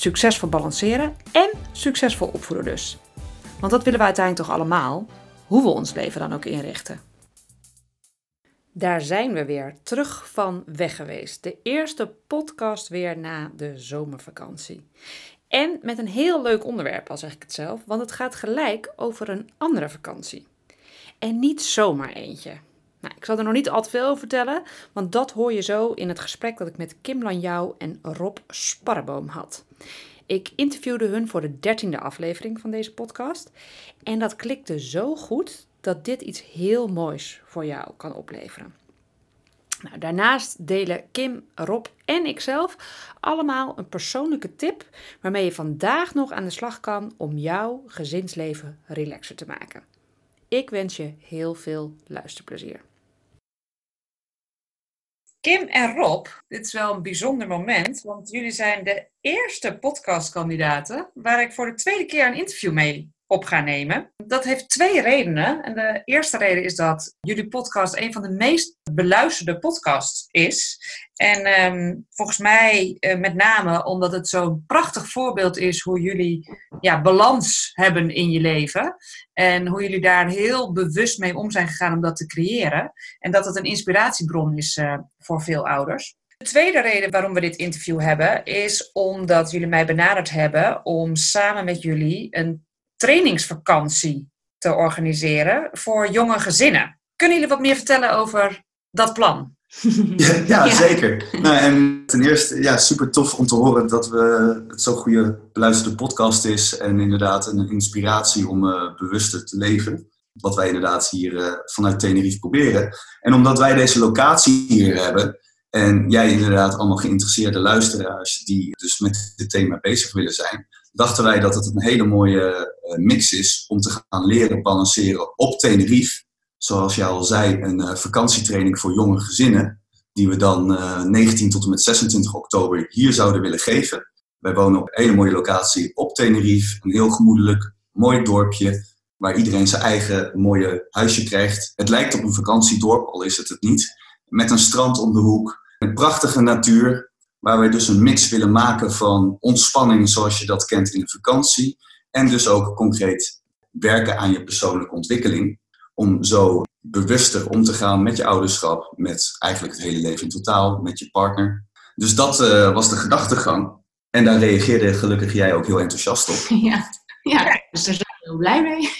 Succesvol balanceren en succesvol opvoeden dus. Want dat willen we uiteindelijk toch allemaal, hoe we ons leven dan ook inrichten. Daar zijn we weer, terug van weg geweest. De eerste podcast weer na de zomervakantie. En met een heel leuk onderwerp, al zeg ik het zelf, want het gaat gelijk over een andere vakantie. En niet zomaar eentje. Nou, ik zal er nog niet al te veel over vertellen, want dat hoor je zo in het gesprek dat ik met Kim Lanjouw en Rob Sparreboom had. Ik interviewde hun voor de dertiende aflevering van deze podcast. En dat klikte zo goed dat dit iets heel moois voor jou kan opleveren. Nou, daarnaast delen Kim, Rob en ikzelf allemaal een persoonlijke tip waarmee je vandaag nog aan de slag kan om jouw gezinsleven relaxer te maken. Ik wens je heel veel luisterplezier. Kim en Rob, dit is wel een bijzonder moment, want jullie zijn de eerste podcastkandidaten waar ik voor de tweede keer een interview mee op ga nemen. Dat heeft twee redenen. En de eerste reden is dat jullie podcast een van de meest beluisterde podcasts is. En ehm, volgens mij uh, met name omdat het zo'n prachtig voorbeeld is hoe jullie ja, balans hebben in je leven. En hoe jullie daar heel bewust mee om zijn gegaan om dat te creëren. En dat het een inspiratiebron is uh, voor veel ouders. De tweede reden waarom we dit interview hebben, is omdat jullie mij benaderd hebben om samen met jullie een trainingsvakantie te organiseren voor jonge gezinnen. Kunnen jullie wat meer vertellen over dat plan? Ja, ja, zeker. Nou, en ten eerste, ja, super tof om te horen dat we het zo'n goede beluisterde podcast is. En inderdaad een inspiratie om uh, bewuster te leven. Wat wij inderdaad hier uh, vanuit Tenerife proberen. En omdat wij deze locatie hier hebben. En jij inderdaad allemaal geïnteresseerde luisteraars die dus met dit thema bezig willen zijn dachten wij dat het een hele mooie eh, mix is om te gaan leren balanceren op Tenerife. Zoals jij al zei, een uh, vakantietraining voor jonge gezinnen, die we dan uh, eh, 19 tot en met 26 oktober hier zouden willen geven. Wij wonen op een hele mooie locatie op Tenerife, een heel gemoedelijk, mooi dorpje, waar iedereen zijn eigen mooie huisje krijgt. Het lijkt op een vakantiedorp, al is het het niet, met een strand om de hoek, een prachtige natuur, Waar wij dus een mix willen maken van ontspanning zoals je dat kent in de vakantie. En dus ook concreet werken aan je persoonlijke ontwikkeling. Om zo bewuster om te gaan met je ouderschap, met eigenlijk het hele leven in totaal, met je partner. Dus dat uh, was de gedachtegang. En daar reageerde gelukkig jij ook heel enthousiast op. Ja, ja dus daar zijn we heel blij mee.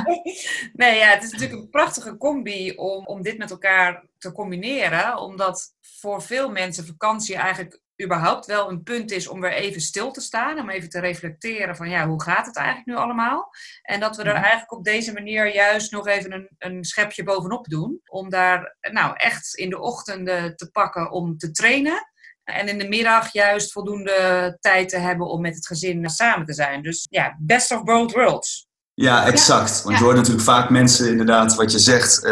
nee, ja, het is natuurlijk een prachtige combi om, om dit met elkaar te combineren. Omdat voor veel mensen vakantie eigenlijk überhaupt wel een punt is om weer even stil te staan. Om even te reflecteren van ja, hoe gaat het eigenlijk nu allemaal? En dat we er eigenlijk op deze manier juist nog even een, een schepje bovenop doen. Om daar nou echt in de ochtenden te pakken om te trainen. En in de middag juist voldoende tijd te hebben om met het gezin samen te zijn. Dus ja, best of both worlds. Ja, exact. Want je hoort natuurlijk vaak mensen inderdaad, wat je zegt, uh,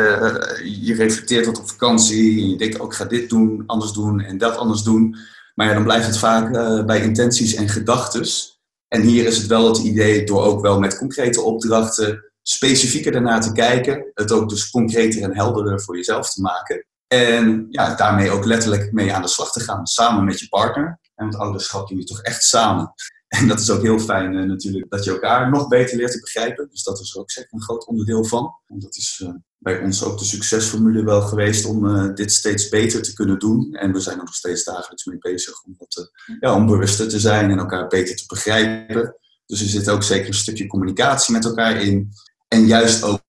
je reflecteert wat op vakantie en je denkt ook, oh, ga dit doen, anders doen en dat anders doen. Maar ja, dan blijft het vaak uh, bij intenties en gedachtes. En hier is het wel het idee door ook wel met concrete opdrachten specifieker daarna te kijken. Het ook dus concreter en helderder voor jezelf te maken. En ja, daarmee ook letterlijk mee aan de slag te gaan, samen met je partner. En het ouderschap doe je toch echt samen. En dat is ook heel fijn uh, natuurlijk, dat je elkaar nog beter leert te begrijpen. Dus dat is er ook zeker een groot onderdeel van. En dat is uh, bij ons ook de succesformule wel geweest om uh, dit steeds beter te kunnen doen. En we zijn er nog steeds dagelijks mee bezig om, dat, ja, om bewuster te zijn en elkaar beter te begrijpen. Dus er zit ook zeker een stukje communicatie met elkaar in. En juist ook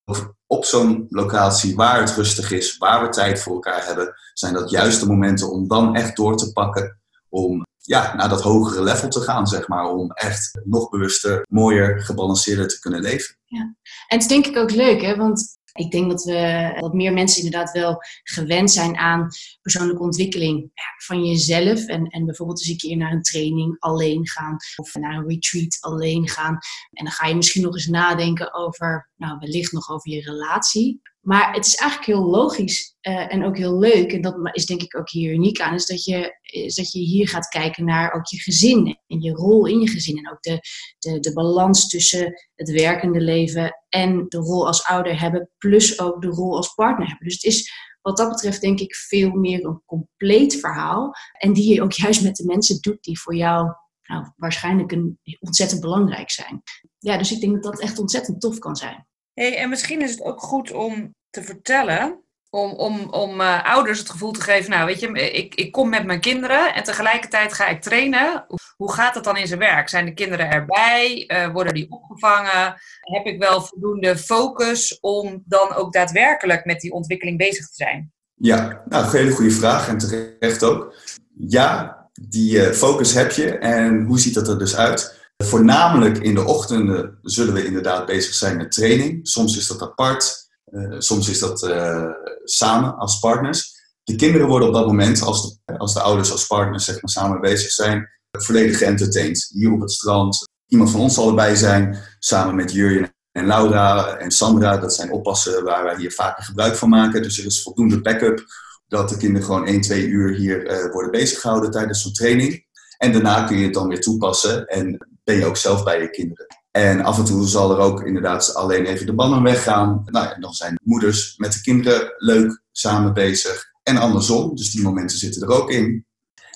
op zo'n locatie waar het rustig is, waar we tijd voor elkaar hebben, zijn dat juist de momenten om dan echt door te pakken. Om ja, naar dat hogere level te gaan, zeg maar. Om echt nog bewuster, mooier, gebalanceerder te kunnen leven. Ja. En het is denk ik ook leuk, hè? want Ik denk dat, we, dat meer mensen inderdaad wel gewend zijn aan persoonlijke ontwikkeling van jezelf. En, en bijvoorbeeld eens een keer naar een training alleen gaan of naar een retreat alleen gaan. En dan ga je misschien nog eens nadenken over, nou wellicht nog over je relatie. Maar het is eigenlijk heel logisch uh, en ook heel leuk. En dat is denk ik ook hier uniek aan. Is dat, je, dat je hier gaat kijken naar ook je gezin. En je rol in je gezin. En ook de, de, de balans tussen het werkende leven en de rol als ouder hebben. Plus ook de rol als partner hebben. Dus het is wat dat betreft denk ik veel meer een compleet verhaal. En die je ook juist met de mensen doet die voor jou nou, waarschijnlijk een, ontzettend belangrijk zijn. Ja, dus ik denk dat dat echt ontzettend tof kan zijn. Hey, en misschien is het ook goed om te vertellen, om, om, om uh, ouders het gevoel te geven, nou weet je, ik, ik kom met mijn kinderen en tegelijkertijd ga ik trainen. Hoe gaat het dan in zijn werk? Zijn de kinderen erbij? Uh, worden die opgevangen? Heb ik wel voldoende focus om dan ook daadwerkelijk met die ontwikkeling bezig te zijn? Ja, nou, een hele goede vraag en terecht ook. Ja, die focus heb je en hoe ziet dat er dus uit? Voornamelijk in de ochtenden zullen we inderdaad bezig zijn met training. Soms is dat apart, uh, soms is dat uh, samen als partners. De kinderen worden op dat moment, als de, als de ouders als partners zeg maar, samen bezig zijn, volledig geëntertained. Hier op het strand. Iemand van ons zal erbij zijn, samen met Jurjen en Laura en Sandra. Dat zijn oppassen waar wij hier vaker gebruik van maken. Dus er is voldoende backup dat de kinderen gewoon 1, 2 uur hier uh, worden bezig gehouden tijdens zo'n training. En daarna kun je het dan weer toepassen en ben je ook zelf bij je kinderen. En af en toe zal er ook inderdaad alleen even de banden weggaan. Nou ja, dan zijn moeders met de kinderen leuk samen bezig. En andersom, dus die momenten zitten er ook in.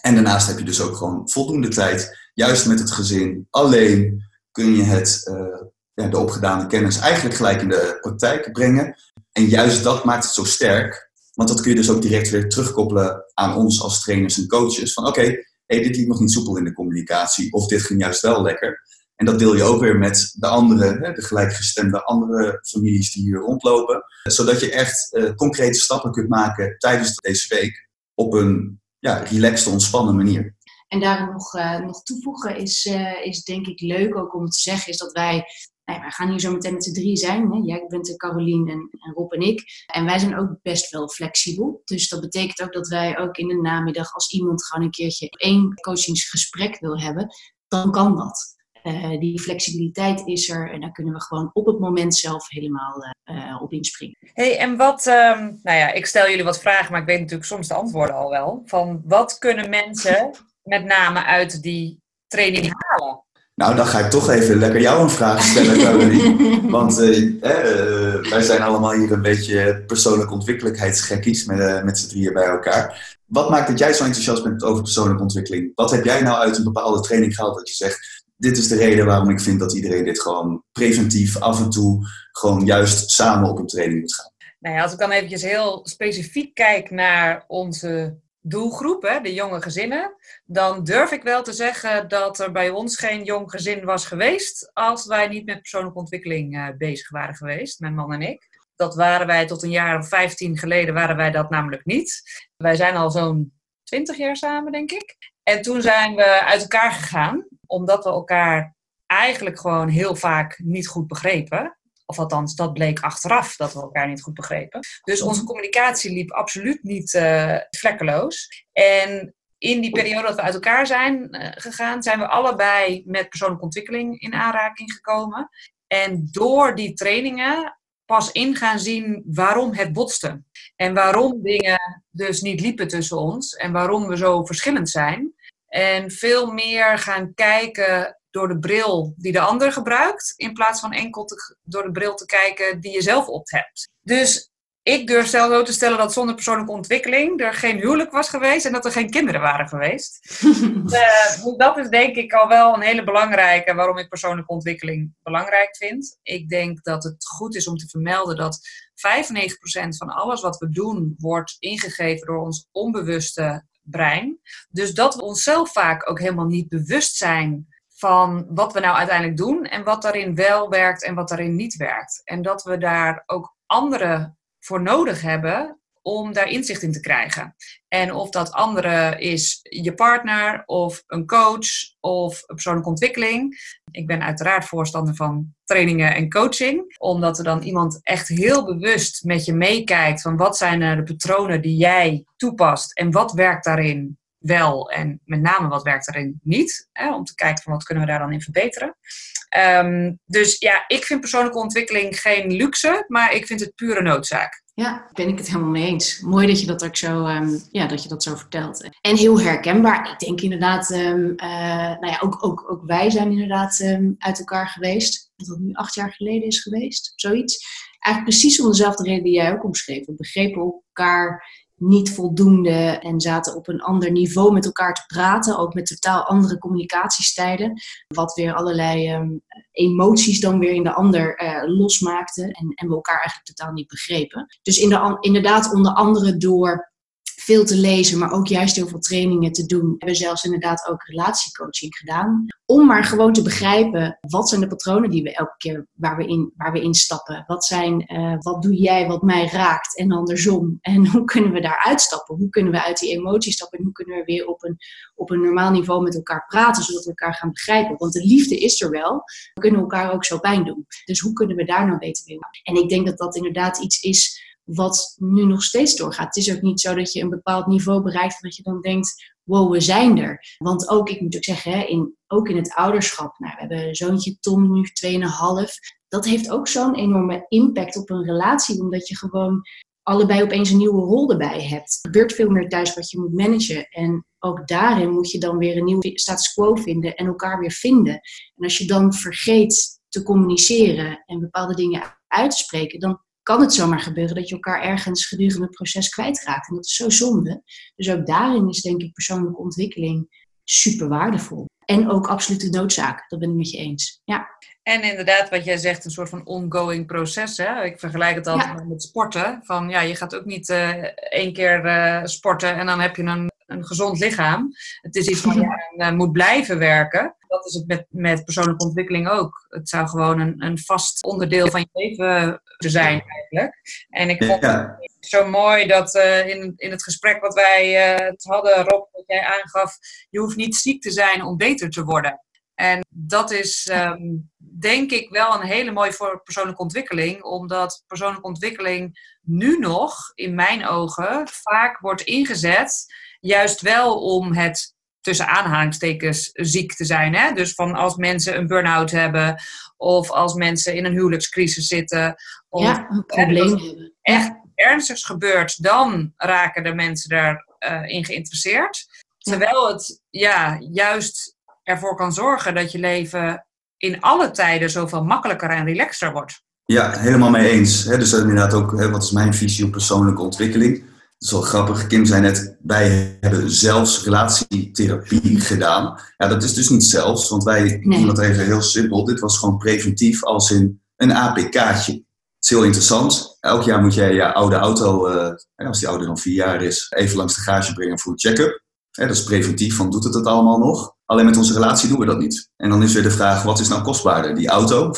En daarnaast heb je dus ook gewoon voldoende tijd, juist met het gezin. Alleen kun je het, ja, de opgedane kennis eigenlijk gelijk in de praktijk brengen. En juist dat maakt het zo sterk. Want dat kun je dus ook direct weer terugkoppelen aan ons als trainers en coaches. Van oké, hey, dit liep nog niet soepel in de communicatie. Of dit ging juist wel lekker. En dat deel je ook weer met de andere, de gelijkgestemde andere families die hier rondlopen. Zodat je echt uh, concrete stappen kunt maken tijdens deze week op een ja, relaxed, ontspannen manier. En daarom nog, uh, nog toevoegen is, uh, is denk ik leuk ook om te zeggen, is dat wij nou, wij gaan hier zo meteen met z'n drie zijn. Hè? Jij bent de Carolien en, en, Rob en ik. En wij zijn ook best wel flexibel. Dus dat betekent ook dat wij ook in de namiddag, als iemand gewoon een keertje één coachingsgesprek wil hebben, dan kan dat. Uh, die flexibiliteit is er en daar kunnen we gewoon op het moment zelf helemaal uh, op inspringen. hey, en wat, um, nou ja, ik stel jullie wat vragen, maar ik weet natuurlijk soms de antwoorden al wel. Van wat kunnen mensen met name uit die training halen? Nou, dan ga ik toch even lekker jou een vraag stellen, Caroline. Want uh, wij zijn allemaal hier een beetje persoonlijke ontwikkelijkheidsgekkies met, uh, met z'n drieën bij elkaar. Wat maakt dat jij zo enthousiast bent over persoonlijke ontwikkeling? Wat heb jij nou uit een bepaalde training gehaald dat je zegt, dit is de reden waarom ik vind dat iedereen dit gewoon preventief af en toe gewoon juist samen op een training moet gaan? Nou ja, als ik dan eventjes heel specifiek kijk naar onze doelgroep, hè, de jonge gezinnen, dan durf ik wel te zeggen dat er bij ons geen jong gezin was geweest als wij niet met persoonlijke ontwikkeling uh, bezig waren geweest, mijn man en ik. Dat waren wij tot een jaar of 15 geleden, waren wij dat namelijk niet. Wij zijn al zo'n 20 jaar samen, denk ik. En toen zijn we uit elkaar gegaan, omdat we elkaar eigenlijk gewoon heel vaak niet goed begrepen. Of althans, dat bleek achteraf dat we elkaar niet goed begrepen. Dus onze communicatie liep absoluut niet uh, vlekkeloos. En in die periode dat we uit elkaar zijn uh, gegaan, zijn we allebei met persoonlijke ontwikkeling in aanraking gekomen. En door die trainingen pas in gaan zien waarom het botste. En waarom dingen dus niet liepen tussen ons. En waarom we zo verschillend zijn. En veel meer gaan kijken door de bril die de ander gebruikt, in plaats van enkel te, door de bril te kijken die je zelf op hebt. Dus ik durf zelf zo te stellen dat zonder persoonlijke ontwikkeling er geen huwelijk was geweest en dat er geen kinderen waren geweest. uh, dat is denk ik al wel een hele belangrijke waarom ik persoonlijke ontwikkeling belangrijk vind. Ik denk dat het goed is om te vermelden dat 95% van alles wat we doen wordt ingegeven door ons onbewuste brein. Dus dat we onszelf vaak ook helemaal niet bewust zijn van wat we nou uiteindelijk doen en wat daarin wel werkt en wat daarin niet werkt. En dat we daar ook anderen voor nodig hebben om daar inzicht in te krijgen. En of dat andere is je partner of een coach of een persoonlijke ontwikkeling. Ik ben uiteraard voorstander van trainingen en coaching, omdat er dan iemand echt heel bewust met je meekijkt van wat zijn de patronen die jij toepast en wat werkt daarin wel en met name wat werkt daarin niet. Hè, om te kijken van wat kunnen we daar dan in verbeteren. Ehm, dus ja, ik vind persoonlijke ontwikkeling geen luxe, maar ik vind het pure noodzaak. Ja, ben ik het helemaal mee eens. Mooi dat je dat ook zo, um, ja, dat je dat zo vertelt. En heel herkenbaar. Ik denk inderdaad, um, nou ja, ook, ook, ook wij zijn inderdaad uit elkaar geweest. Dat dat nu acht jaar geleden is geweest, zoiets. Eigenlijk precies om dezelfde reden die jij ook omschreef. We begrepen elkaar niet voldoende en zaten op een ander niveau met elkaar te praten, ook met totaal andere communicatiestijden, wat weer allerlei ehm, emoties dan weer in de ander uh, losmaakte en, en we elkaar eigenlijk totaal niet begrepen. Dus in de, inderdaad onder andere door veel te lezen, maar ook juist heel veel trainingen te doen. We hebben zelfs inderdaad ook relatiecoaching gedaan. Om maar gewoon te begrijpen, wat zijn de patronen die we elke keer waar we in, waar we instappen? Wat, zijn, uh, wat doe jij wat mij raakt en andersom? En hoe kunnen we daar uitstappen? Hoe kunnen we uit die emoties stappen? En hoe kunnen we weer op een, op een normaal niveau met elkaar praten, zodat we elkaar gaan begrijpen? Want de liefde is er wel, we kunnen elkaar ook zo pijn doen. Dus hoe kunnen we daar nou beter mee? En ik denk dat dat inderdaad iets is wat nu nog steeds doorgaat. Het is ook niet zo dat je een bepaald niveau bereikt dat je dan denkt, wow, we zijn er. Want ook, ik moet ook zeggen, hè, in, ook in het ouderschap, nou, we hebben zoontje Tom nu 2,5. Dat heeft ook zo'n enorme impact op een relatie, omdat je gewoon allebei opeens een nieuwe rol erbij hebt. Er gebeurt veel meer thuis wat je moet managen. En ook daarin moet je dan weer een nieuwe status quo vinden en elkaar weer vinden. En als je dan vergeet te communiceren en bepaalde dingen uit te spreken, dan kan het zomaar gebeuren dat je elkaar ergens gedurende het proces kwijtraakt. En dat is zo zonde. Dus ook daarin is denk ik persoonlijke ontwikkeling super waardevol. En ook absolute noodzaak. Dat ben ik met je eens. Ja. En inderdaad, wat jij zegt, een soort van ongoing proces. Hè? Ik vergelijk het altijd met sporten. Van ja, je gaat ook niet uh, één keer uh, sporten en dan heb je een, een gezond lichaam. Het is iets waar je uh, moet blijven werken. Dat is het met, met persoonlijke ontwikkeling ook. Het zou gewoon een, een vast onderdeel van je leven te zijn eigenlijk. En ik vond ja. het zo mooi dat in, in het gesprek wat wij het hadden, Rob, dat jij aangaf, je hoeft niet ziek te zijn om beter te worden. En dat is um, denk ik wel een hele mooie voor persoonlijke ontwikkeling, omdat persoonlijke ontwikkeling nu nog, in mijn ogen, vaak wordt ingezet, juist wel om het tussen aanhalingstekens ziek te zijn. Hè? Dus van als mensen een burn-out hebben, of als mensen in een huwelijkscrisis zitten. Of ja, een probleem hebben. Echt ernstigs gebeurt, dan raken de mensen daarin uh, in geïnteresseerd. Terwijl het ja, juist ervoor kan zorgen dat je leven in alle tijden zoveel makkelijker en relaxter wordt. Ja, helemaal mee eens. Dus inderdaad ook, wat is mijn visie op persoonlijke ontwikkeling? Dat is wel grappig. Kim zei net, wij hebben zelfs relatietherapie gedaan. Ja, dat is dus niet zelfs, want wij nee. doen dat even heel simpel. Dit was gewoon preventief als in een APK'tje. Het is heel interessant. Elk jaar moet jij je oude auto, als die ouder dan vier jaar is, even langs de garage brengen voor een check-up. dat is preventief, van doet het het allemaal nog? Alleen met onze relatie doen we dat niet. En dan is weer de vraag, wat is nou kostbaarder? Die auto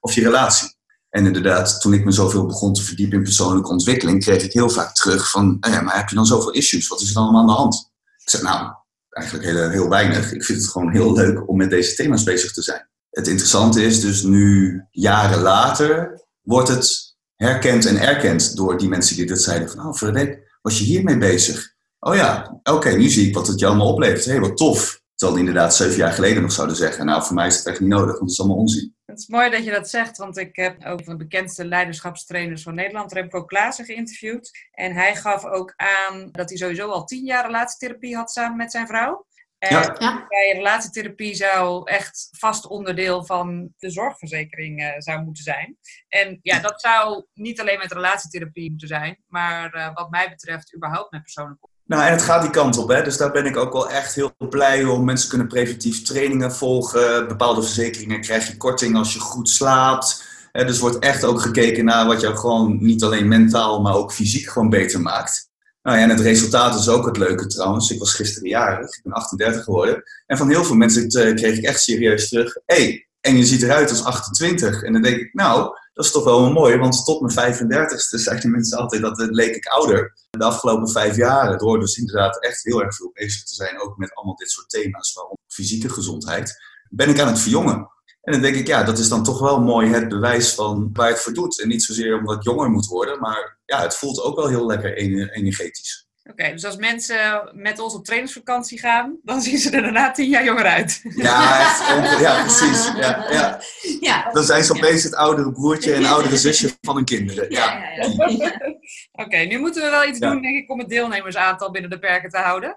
of je relatie? En inderdaad, toen ik me zoveel begon te verdiepen in persoonlijke ontwikkeling, kreeg ik heel vaak terug van, ja, maar heb je dan zoveel issues? Wat is er dan allemaal aan de hand? Ik zeg, nou, eigenlijk heel, heel weinig. Ik vind het gewoon heel leuk om met deze thema's bezig te zijn. Het interessante is dus nu, jaren later, wordt het herkend en erkend door die mensen die dit zeiden van, oh Frederik, was je hiermee bezig? Oh ja, oké, nu zie ik wat het je allemaal oplevert. Hé, hey, wat tof. Terwijl die inderdaad zeven jaar geleden nog zouden zeggen, nou voor mij is het echt niet nodig, want het is allemaal onzin. Het is mooi dat je dat zegt, want ik heb ook de bekendste leiderschapstrainers van Nederland, Remco Klaassen, geïnterviewd. En hij gaf ook aan dat hij sowieso al tien jaar relatietherapie had samen met zijn vrouw. En ja. bij relatietherapie zou echt vast onderdeel van de zorgverzekering uh, zou moeten zijn. En ja, dat zou niet alleen met relatietherapie moeten zijn, maar uh, wat mij betreft überhaupt met persoonlijke nou, en het gaat die kant op. Hè? Dus daar ben ik ook wel echt heel blij om. Mensen kunnen preventief trainingen volgen. Bepaalde verzekeringen krijg je korting als je goed slaapt. Hè? Dus wordt echt ook gekeken naar wat jou gewoon niet alleen mentaal, maar ook fysiek gewoon beter maakt. Nou ja, en het resultaat is ook het leuke trouwens. Ik was gisteren jarig, ik ben 38 geworden. En van heel veel mensen kreeg ik echt serieus terug. hey, en je ziet eruit als 28. En dan denk ik, nou, dat is toch wel mooi, want tot mijn 35ste zeiden mensen altijd dat het leek ik ouder. De afgelopen vijf jaar, door dus inderdaad echt heel erg veel bezig te zijn, ook met allemaal dit soort thema's, waaronder fysieke gezondheid, ben ik aan het verjongen. En dan denk ik, ja, dat is dan toch wel mooi het bewijs van waar het voor doet. En niet zozeer omdat ik jonger moet worden, maar ja, het voelt ook wel heel lekker energetisch. Oké, dus als mensen met ons op trainingsvakantie gaan, dan zien ze er daarna tien jaar jonger uit. Ja, echt, ja precies. Ja, ja. ja. Dan zijn ze opeens het oudere broertje en oudere zusje van hun kinderen. Ja, ja, Oké, nu moeten we wel iets doen, denk ik, om het deelnemersaantal binnen de perken te houden.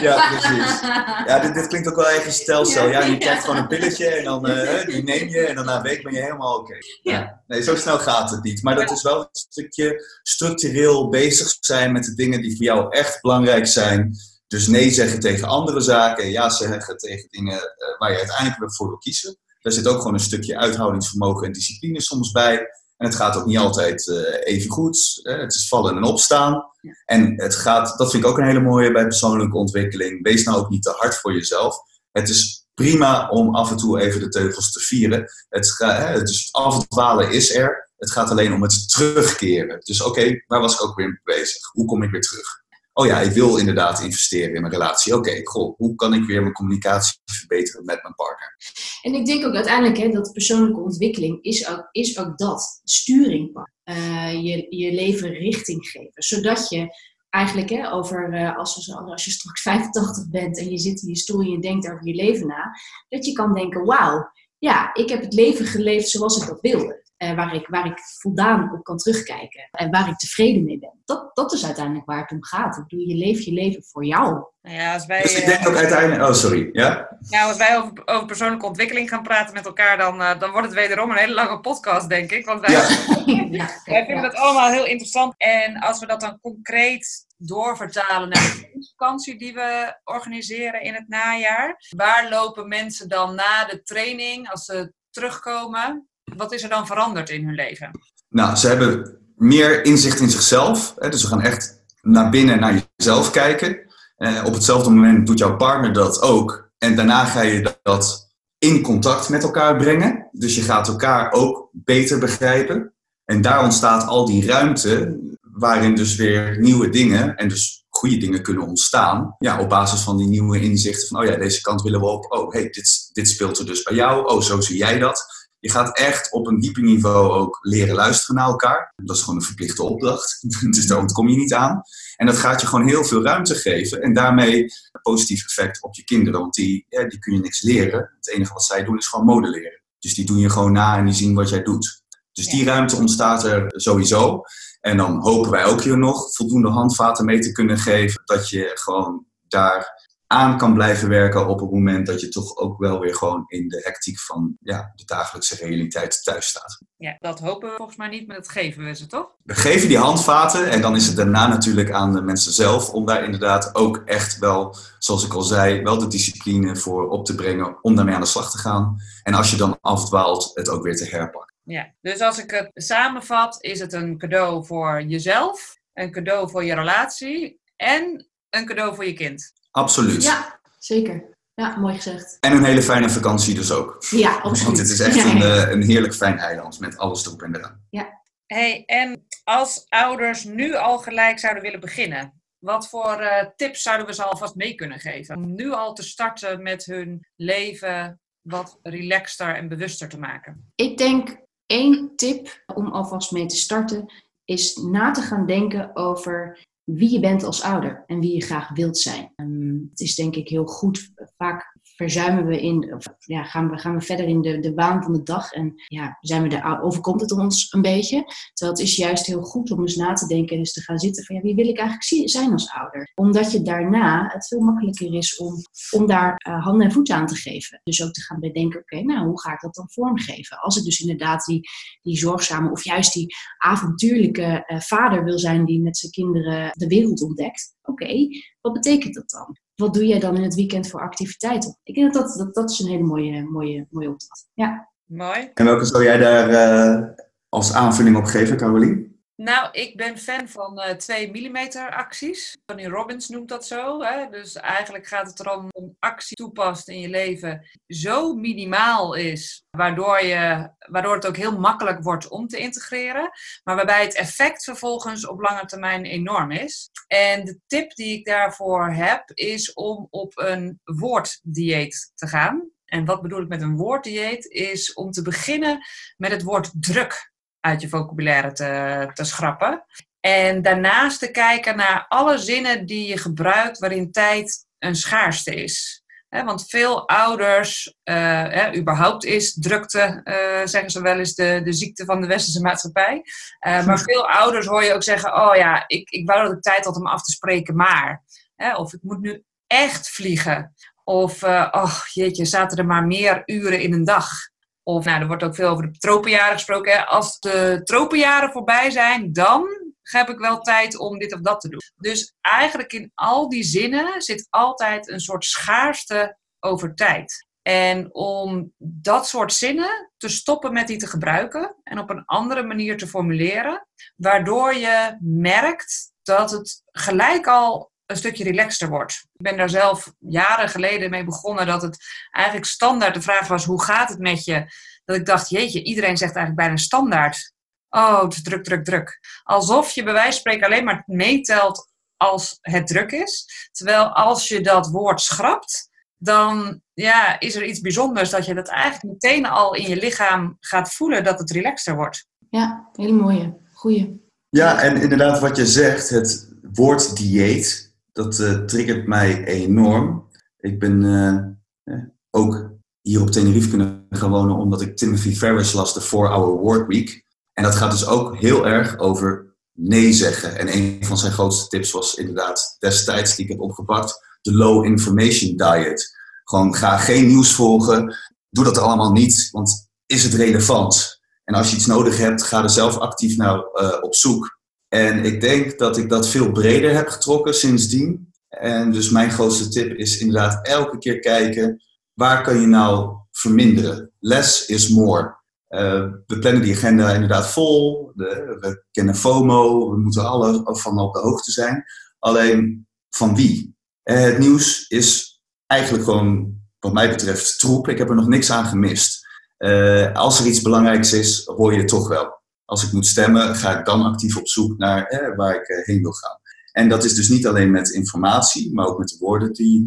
Ja, precies. Ja, dit, dit klinkt ook wel even stelsel. Ja, je krijgt gewoon een pilletje en dan uh, die neem je en dan na een week ben je helemaal oké. Ja. Nee, zo snel gaat het niet. Maar dat is wel een stukje structureel bezig zijn met de dingen die voor jou echt belangrijk zijn. Dus nee zeggen tegen andere zaken, ja zeggen tegen dingen uh, waar je uiteindelijk voor wil kiezen. Daar zit ook gewoon een stukje uithoudingsvermogen en discipline soms bij. En het gaat ook niet altijd uh, even goed. het is vallen en opstaan. En het gaat, dat vind ik ook een hele mooie bij persoonlijke ontwikkeling. Wees nou ook niet te hard voor jezelf. Het is prima om af en toe even de teugels te vieren. Het, hè, dus afdwalen is er. Het gaat alleen om het terugkeren. Dus oké, waar was ik ook weer mee bezig? Hoe kom ik weer terug? Oh ja, ik wil inderdaad investeren in mijn relatie. Oké, goh, hoe kan ik weer mijn communicatie verbeteren met mijn partner? En ik denk ook uiteindelijk hè, dat persoonlijke ontwikkeling is ook, is ook dat. Sturing pakken. Uh, je, je leven richting geven. Zodat je eigenlijk hè, over, uh, als, we, als je straks 85 bent en je zit in je stoel en je denkt over je leven na, dat je kan denken, wauw, ja, ik heb het leven geleefd zoals ik dat wilde. Uh, waar, ik, waar ik voldaan op kan terugkijken en waar ik tevreden mee ben. Dat, dat is uiteindelijk waar het om gaat. Ik bedoel, je leeft je leven voor jou. Nou ja, als wij, dus ik denk ook uiteindelijk... Oh, sorry. Ja? Nou, als wij over, over persoonlijke ontwikkeling gaan praten met elkaar, dan, uh, dan wordt het wederom een hele lange podcast, denk ik. Want wij, ja. ja, wij vinden het allemaal heel interessant. En als we dat dan concreet doorvertalen naar de vakantie die we organiseren in het najaar. Waar lopen mensen dan na de training, als ze terugkomen, wat is er dan veranderd in hun leven? Nou, ze hebben meer inzicht in zichzelf. Hè, dus ze gaan echt naar binnen naar jezelf kijken. Eh, op hetzelfde moment doet jouw partner dat ook. En daarna ga je dat in contact met elkaar brengen. Dus je gaat elkaar ook beter begrijpen. En daar ontstaat al die ruimte waarin dus weer nieuwe dingen en dus goede dingen kunnen ontstaan. Ja, op basis van die nieuwe inzichten van, oh ja, deze kant willen we op. Oh, hey, dit, dit speelt er dus bij jou. Oh, zo zie jij dat. Je gaat echt op een dieper niveau ook leren luisteren naar elkaar. Dat is gewoon een verplichte opdracht. dus daar ontkom je niet aan. En dat gaat je gewoon heel veel ruimte geven. En daarmee een positief effect op je kinderen. Want die, ja, die kun je niks leren. Het enige wat zij doen is gewoon modelleren. Dus die doen je gewoon na en die zien wat jij doet. Dus die ruimte ontstaat er sowieso. En dan hopen wij ook hier nog voldoende handvaten mee te kunnen geven. Dat je gewoon daar aan kan blijven werken op het moment dat je toch ook wel weer gewoon in de hectiek van ja, de dagelijkse realiteit thuis staat. Ja, dat hopen we volgens mij niet, maar dat geven we ze toch? We geven die handvaten en dan is het daarna natuurlijk aan de mensen zelf om daar inderdaad ook echt wel, zoals ik al zei, wel de discipline voor op te brengen om daarmee aan de slag te gaan. En als je dan afdwaalt, het ook weer te herpakken. Ja, dus als ik het samenvat, is het een cadeau voor jezelf, een cadeau voor je relatie en een cadeau voor je kind. Absoluut. Ja, zeker. Ja, mooi gezegd. En een hele fijne vakantie dus ook. Ja, absoluut. Want het is echt een, uh, een heerlijk fijn eiland met alles erop en eraan. Ja. Hey, en als ouders nu al gelijk zouden willen beginnen, wat voor uh, tips zouden we ze alvast mee kunnen geven? Om nu al te starten met hun leven wat relaxter en bewuster te maken. Ik denk één tip om alvast mee te starten is na te gaan denken over wie je bent als ouder en wie je graag wilt zijn. Ehm, het is denk ik heel goed. Vaak verzuimen we in, ja, gaan, we, gaan we verder in de, de waan van de dag en ja, zijn we de, overkomt het ons een beetje. Terwijl het is juist heel goed om eens na te denken en eens te gaan zitten van ja, wie wil ik eigenlijk zijn als ouder? Omdat je daarna het veel makkelijker is om, om daar uh, handen en voeten aan te geven. Dus ook te gaan bedenken, oké, nou hoe ga ik dat dan vormgeven? Als ik dus inderdaad die, die zorgzame of juist die avontuurlijke uh, vader wil zijn die met zijn kinderen de wereld ontdekt. Oké, wat betekent dat dan? Wat doe jij dan in het weekend voor activiteiten? Ik denk dat dat, dat, dat is een hele mooie, mooie, mooie opdracht. Ja. Mooi. En welke zou jij daar uh, als aanvulling op geven, Caroline? Nou, ik ben fan van uh, 2 mm acties. Tony Robbins noemt dat zo. Hè? Dus eigenlijk gaat het erom om actie toepast in je leven zo minimaal is, waardoor, je, waardoor het ook heel makkelijk wordt om te integreren, maar waarbij het effect vervolgens op lange termijn enorm is. En de tip die ik daarvoor heb, is om op een woorddieet te gaan. En wat bedoel ik met een woorddieet? Is om te beginnen met het woord druk uit je vocabulaire te, te schrappen. En daarnaast te kijken naar alle zinnen die je gebruikt waarin tijd een schaarste is. want veel ouders, uh, überhaupt is drukte, uh, zeggen ze wel eens, de, de ziekte van de westerse maatschappij. Uh, maar veel ouders hoor je ook zeggen, oh ja, ik, ik wou dat ik tijd had om af te spreken, maar. of ik moet nu echt vliegen. Of, oh jeetje, zaten er maar meer uren in een dag. Of nou, er wordt ook veel over de tropenjaren gesproken. Als de tropenjaren voorbij zijn, dan heb ik wel tijd om dit of dat te doen. Dus eigenlijk in al die zinnen zit altijd een soort schaarste over tijd. En om dat soort zinnen te stoppen met die te gebruiken en op een andere manier te formuleren, waardoor je merkt dat het gelijk al een stukje relaxter wordt. Ik ben daar zelf jaren geleden mee begonnen dat het eigenlijk standaard de vraag was: hoe gaat het met je? Dat ik dacht, jeetje, iedereen zegt eigenlijk bijna standaard. Oh, het is druk, druk, druk. Alsof je bij wijze van spreken alleen maar meetelt als het druk is. Terwijl als je dat woord schrapt, dan ja, is er iets bijzonders dat je dat eigenlijk meteen al in je lichaam gaat voelen dat het relaxter wordt. Ja, hele mooie. Goeie. Ja, en inderdaad wat je zegt, het woord dieet, dat uh, triggert mij enorm. Ik ben uh, ook hier op Tenerife kunnen gaan wonen omdat ik Timothy Ferris las, de 4-Hour Work Week. En dat gaat dus ook heel erg over nee zeggen. En een van zijn grootste tips was inderdaad destijds die ik heb opgepakt, de Low Information Diet. Gewoon ga geen nieuws volgen, doe dat allemaal niet, want is het relevant? En als je iets nodig hebt, ga er zelf actief naar op zoek. En ik denk dat ik dat veel breder heb getrokken sindsdien. En dus mijn grootste tip is inderdaad elke keer kijken, waar kan je nou verminderen? Less is more. Uh, we plannen die agenda inderdaad vol. We kennen FOMO. We moeten alle van op de hoogte zijn. Alleen van wie? Uh, het nieuws is eigenlijk gewoon, wat mij betreft, troep. Ik heb er nog niks aan gemist. Uh, als er iets belangrijks is, hoor je het toch wel als ik moet stemmen, ga ik dan actief op zoek naar eh, waar ik eh, heen wil gaan. En dat is dus niet alleen met informatie, maar ook met de woorden die je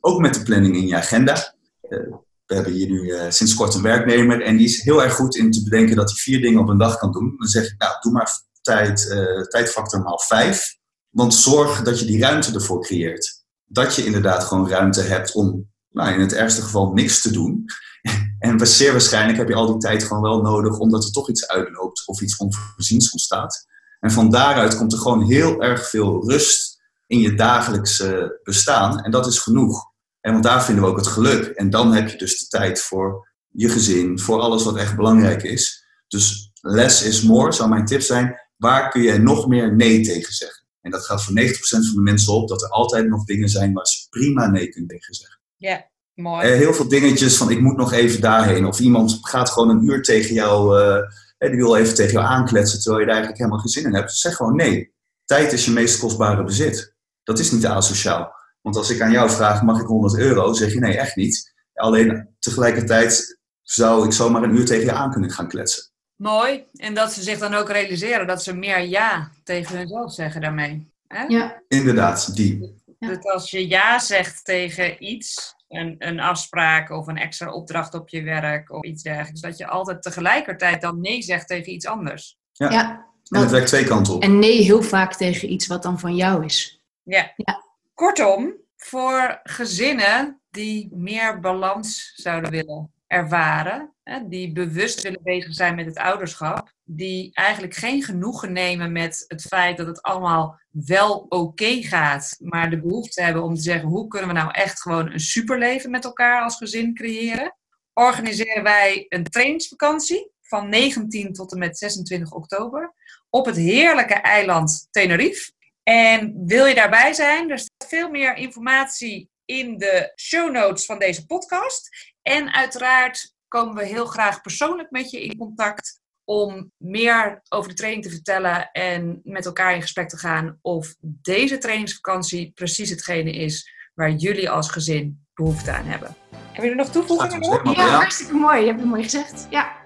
Ook met de planning in je agenda. Uh, we hebben hier nu uh, sinds kort een werknemer en die is heel erg goed in te bedenken dat hij vier dingen op een dag kan doen. Dan zeg ik, nou, doe maar tijd, tijdfactor maal vijf. Want zorg dat je die ruimte ervoor creëert. Dat je inderdaad gewoon ruimte hebt om nou, in het ergste geval niks te doen. En zeer waarschijnlijk heb je al die tijd gewoon wel nodig omdat er toch iets uitloopt of iets onvoorziens ontstaat. En van daaruit komt er gewoon heel erg veel rust in je dagelijkse bestaan. En dat is genoeg. En want daar vinden we ook het geluk. En dan heb je dus de tijd voor je gezin, voor alles wat echt belangrijk is. Dus less is more zou mijn tip zijn. Waar kun je nog meer nee tegen zeggen? En dat gaat voor 90% van de mensen op dat er altijd nog dingen zijn waar ze prima nee kunnen tegen zeggen. Ja, Mooi. Uh, heel veel dingetjes van ik moet nog even daarheen. Of iemand gaat gewoon een uur tegen jou, uh, die wil even tegen jou aankletsen terwijl je daar eigenlijk helemaal geen zin in hebt. Zeg gewoon nee. Tijd is je meest kostbare bezit. Dat is niet asociaal. Want als ik aan jou vraag, mag ik 100 euro? Zeg je nee, echt niet. Alleen tegelijkertijd zou ik zomaar een uur tegen je aan kunnen gaan kletsen. Mooi. En dat ze zich dan ook realiseren dat ze meer ja tegen hunzelf zeggen daarmee. Hè? Ja. Inderdaad, die. Dus als je ja zegt tegen iets, een, een afspraak of een extra opdracht op je werk of iets dergelijks. Dat je altijd tegelijkertijd dan nee zegt tegen iets anders. Ja, ja en het werkt twee kanten op. En nee heel vaak tegen iets wat dan van jou is. Ja. ja. Kortom, voor gezinnen die meer balans zouden willen ervaren, die bewust willen bezig zijn met het ouderschap, die eigenlijk geen genoegen nemen met het feit dat het allemaal wel oké gaat, maar de behoefte hebben om te zeggen hoe kunnen we nou echt gewoon een superleven met elkaar als gezin creëren, organiseren wij een trainingsvakantie van 19 tot en met 26 oktober op het heerlijke eiland Tenerife. En wil je daarbij zijn? Er staat veel meer informatie in de show notes van deze podcast. En uiteraard komen we heel graag persoonlijk met je in contact om meer over de training te vertellen en met elkaar in gesprek te gaan of deze trainingsvakantie precies hetgene is waar jullie als gezin behoefte aan hebben. Hebben jullie nog toevoegingen? Ja, helemaal- hartstikke mooi. Je hebt het mooi gezegd. Ja.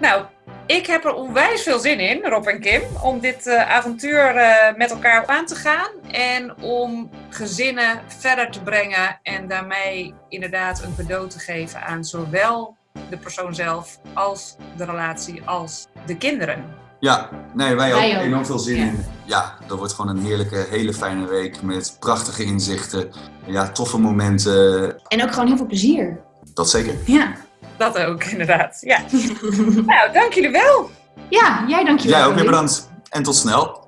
Nou, ik heb er onwijs veel zin in, Rob en Kim, om dit eh, avontuur eh, met elkaar aan te gaan. En om gezinnen verder te brengen en daarmee inderdaad een cadeau te geven aan zowel de persoon zelf als de relatie als de kinderen. Ja, nee, wij, Wij ook. ook. Enorm veel zin Ja. in. Ja, dat wordt gewoon een heerlijke, hele fijne week met prachtige inzichten. Ja, toffe momenten. En ook gewoon heel veel plezier. Dat zeker. Ja. Dat ook, inderdaad. Ja. nou, dank jullie wel. Ja, jij dankjewel. Jij ook weer bedankt. En tot snel.